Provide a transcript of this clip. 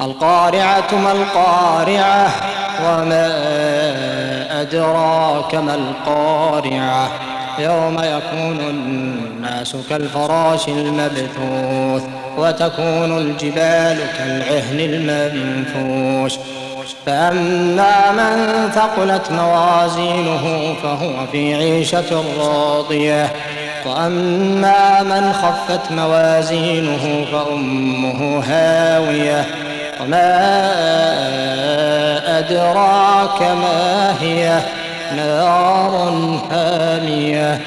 القارعة ما القارعة وما أدراك ما القارعة يوم يكون الناس كالفراش المبثوث وتكون الجبال كالعهن المنفوش فأما من ثقلت موازينه فهو في عيشة راضية وأما من خفت موازينه فأمه هاوية وما أدراك ما هي نار هامية